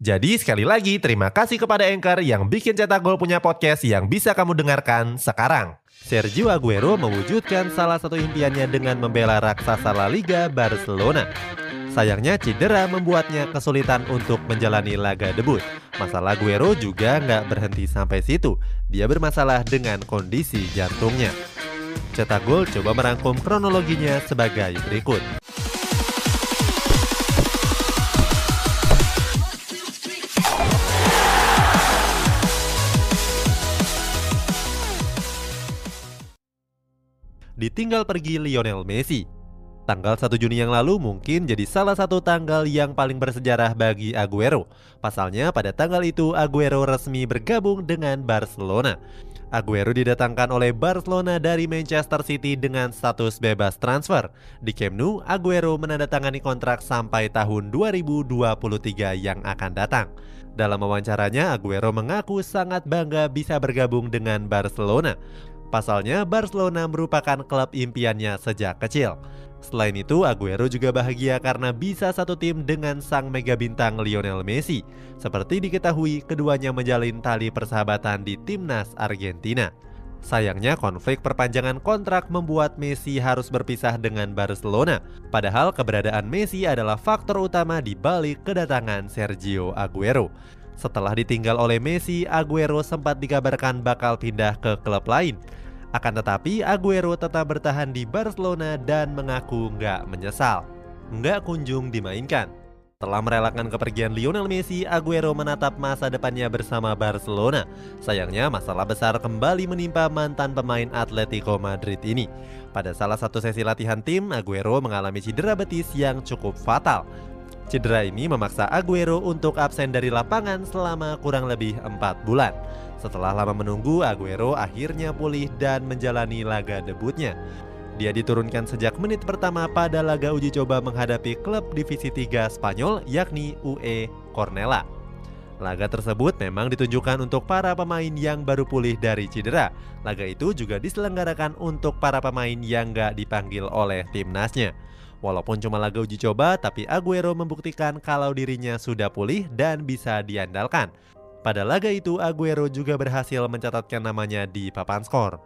Jadi sekali lagi terima kasih kepada Anchor yang bikin Cetak Gol punya podcast yang bisa kamu dengarkan sekarang. Sergio Aguero mewujudkan salah satu impiannya dengan membela raksasa La Liga Barcelona. Sayangnya cedera membuatnya kesulitan untuk menjalani laga debut. Masalah Aguero juga nggak berhenti sampai situ. Dia bermasalah dengan kondisi jantungnya. Cetak Gol coba merangkum kronologinya sebagai berikut. Ditinggal pergi Lionel Messi. Tanggal 1 Juni yang lalu mungkin jadi salah satu tanggal yang paling bersejarah bagi Aguero. Pasalnya pada tanggal itu Aguero resmi bergabung dengan Barcelona. Aguero didatangkan oleh Barcelona dari Manchester City dengan status bebas transfer. Di Camp Nou, Aguero menandatangani kontrak sampai tahun 2023 yang akan datang. Dalam wawancaranya, Aguero mengaku sangat bangga bisa bergabung dengan Barcelona. Pasalnya, Barcelona merupakan klub impiannya sejak kecil. Selain itu, Aguero juga bahagia karena bisa satu tim dengan sang mega bintang Lionel Messi. Seperti diketahui, keduanya menjalin tali persahabatan di timnas Argentina. Sayangnya konflik perpanjangan kontrak membuat Messi harus berpisah dengan Barcelona. Padahal keberadaan Messi adalah faktor utama di balik kedatangan Sergio Aguero. Setelah ditinggal oleh Messi, Aguero sempat dikabarkan bakal pindah ke klub lain. Akan tetapi, Aguero tetap bertahan di Barcelona dan mengaku nggak menyesal. Nggak kunjung dimainkan. Telah merelakan kepergian Lionel Messi, Aguero menatap masa depannya bersama Barcelona. Sayangnya, masalah besar kembali menimpa mantan pemain Atletico Madrid ini. Pada salah satu sesi latihan tim, Aguero mengalami cedera betis yang cukup fatal. Cedera ini memaksa Aguero untuk absen dari lapangan selama kurang lebih 4 bulan. Setelah lama menunggu, Aguero akhirnya pulih dan menjalani laga debutnya. Dia diturunkan sejak menit pertama pada laga uji coba menghadapi klub divisi 3 Spanyol yakni UE Cornella. Laga tersebut memang ditunjukkan untuk para pemain yang baru pulih dari cedera. Laga itu juga diselenggarakan untuk para pemain yang gak dipanggil oleh timnasnya. Walaupun cuma laga uji coba, tapi Aguero membuktikan kalau dirinya sudah pulih dan bisa diandalkan. Pada laga itu, Aguero juga berhasil mencatatkan namanya di papan skor.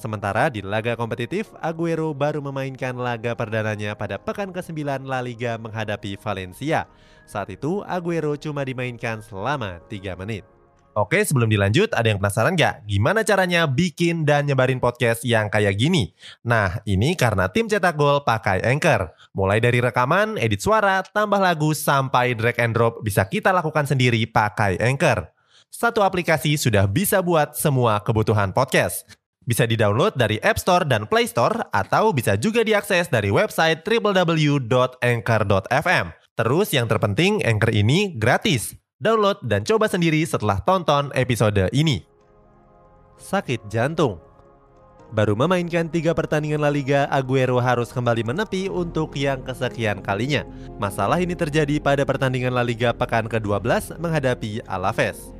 Sementara di laga kompetitif, Aguero baru memainkan laga perdananya pada pekan ke-9 La Liga menghadapi Valencia. Saat itu, Aguero cuma dimainkan selama 3 menit. Oke, sebelum dilanjut, ada yang penasaran gak? Gimana caranya bikin dan nyebarin podcast yang kayak gini? Nah, ini karena tim Cetak Gol pakai Anchor. Mulai dari rekaman, edit suara, tambah lagu, sampai drag and drop bisa kita lakukan sendiri pakai Anchor. Satu aplikasi sudah bisa buat semua kebutuhan podcast. Bisa di-download dari App Store dan Play Store, atau bisa juga diakses dari website www.anchor.fm. Terus yang terpenting, Anchor ini gratis Download dan coba sendiri setelah tonton episode ini. Sakit jantung Baru memainkan tiga pertandingan La Liga, Aguero harus kembali menepi untuk yang kesekian kalinya. Masalah ini terjadi pada pertandingan La Liga pekan ke-12 menghadapi Alaves.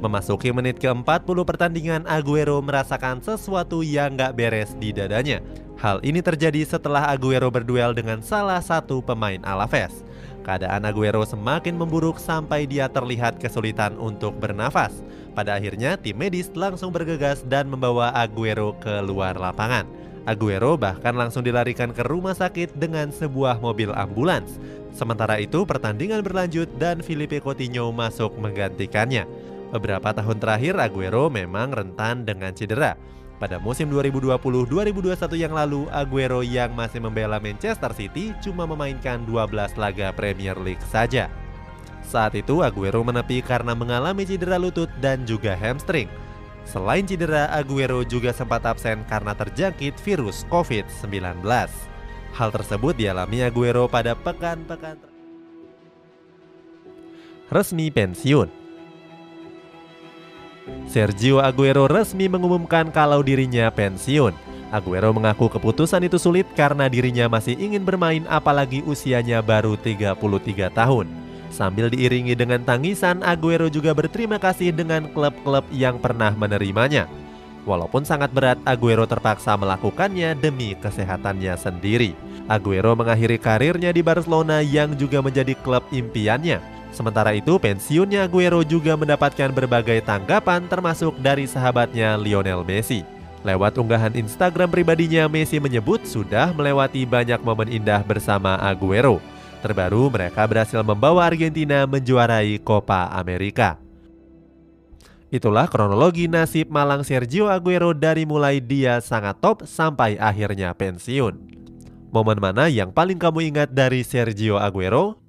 Memasuki menit ke-40 pertandingan, Aguero merasakan sesuatu yang gak beres di dadanya. Hal ini terjadi setelah Aguero berduel dengan salah satu pemain Alaves. Keadaan Aguero semakin memburuk sampai dia terlihat kesulitan untuk bernafas. Pada akhirnya tim medis langsung bergegas dan membawa Aguero ke luar lapangan. Aguero bahkan langsung dilarikan ke rumah sakit dengan sebuah mobil ambulans. Sementara itu pertandingan berlanjut dan Filipe Coutinho masuk menggantikannya. Beberapa tahun terakhir Aguero memang rentan dengan cedera. Pada musim 2020-2021 yang lalu, Aguero yang masih membela Manchester City cuma memainkan 12 laga Premier League saja. Saat itu Aguero menepi karena mengalami cedera lutut dan juga hamstring. Selain cedera, Aguero juga sempat absen karena terjangkit virus COVID-19. Hal tersebut dialami Aguero pada pekan-pekan resmi pensiun. Sergio Aguero resmi mengumumkan kalau dirinya pensiun. Aguero mengaku keputusan itu sulit karena dirinya masih ingin bermain apalagi usianya baru 33 tahun. Sambil diiringi dengan tangisan, Aguero juga berterima kasih dengan klub-klub yang pernah menerimanya. Walaupun sangat berat, Aguero terpaksa melakukannya demi kesehatannya sendiri. Aguero mengakhiri karirnya di Barcelona yang juga menjadi klub impiannya. Sementara itu, pensiunnya Aguero juga mendapatkan berbagai tanggapan termasuk dari sahabatnya Lionel Messi. Lewat unggahan Instagram pribadinya, Messi menyebut sudah melewati banyak momen indah bersama Aguero. Terbaru, mereka berhasil membawa Argentina menjuarai Copa America. Itulah kronologi nasib Malang Sergio Aguero dari mulai dia sangat top sampai akhirnya pensiun. Momen mana yang paling kamu ingat dari Sergio Aguero?